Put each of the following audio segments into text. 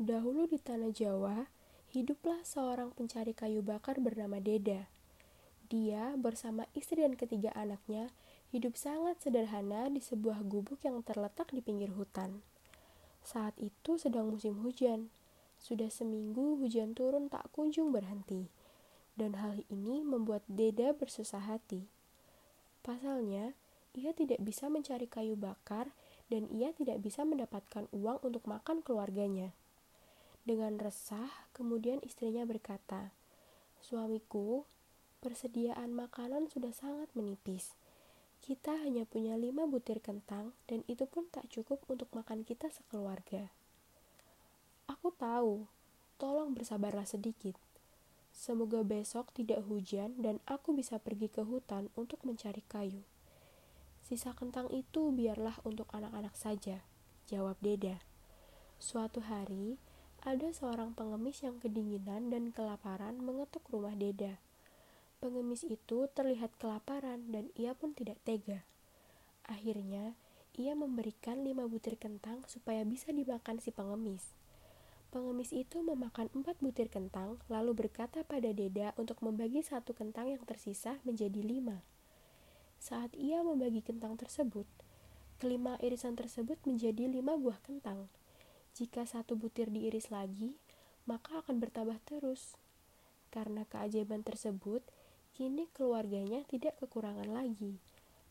Dahulu di tanah Jawa, hiduplah seorang pencari kayu bakar bernama Deda. Dia bersama istri dan ketiga anaknya hidup sangat sederhana di sebuah gubuk yang terletak di pinggir hutan. Saat itu sedang musim hujan. Sudah seminggu hujan turun tak kunjung berhenti. Dan hal ini membuat Deda bersusah hati. Pasalnya, ia tidak bisa mencari kayu bakar dan ia tidak bisa mendapatkan uang untuk makan keluarganya. Dengan resah, kemudian istrinya berkata, "Suamiku, persediaan makanan sudah sangat menipis. Kita hanya punya lima butir kentang, dan itu pun tak cukup untuk makan kita sekeluarga." Aku tahu, tolong bersabarlah sedikit. Semoga besok tidak hujan dan aku bisa pergi ke hutan untuk mencari kayu. Sisa kentang itu biarlah untuk anak-anak saja, jawab Deda. Suatu hari, ada seorang pengemis yang kedinginan dan kelaparan mengetuk rumah Deda. Pengemis itu terlihat kelaparan dan ia pun tidak tega. Akhirnya, ia memberikan lima butir kentang supaya bisa dimakan si pengemis. Pengemis itu memakan empat butir kentang, lalu berkata pada Deda untuk membagi satu kentang yang tersisa menjadi lima. Saat ia membagi kentang tersebut, kelima irisan tersebut menjadi lima buah kentang. Jika satu butir diiris lagi, maka akan bertambah terus. Karena keajaiban tersebut, kini keluarganya tidak kekurangan lagi.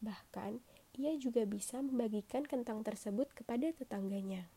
Bahkan, ia juga bisa membagikan kentang tersebut kepada tetangganya.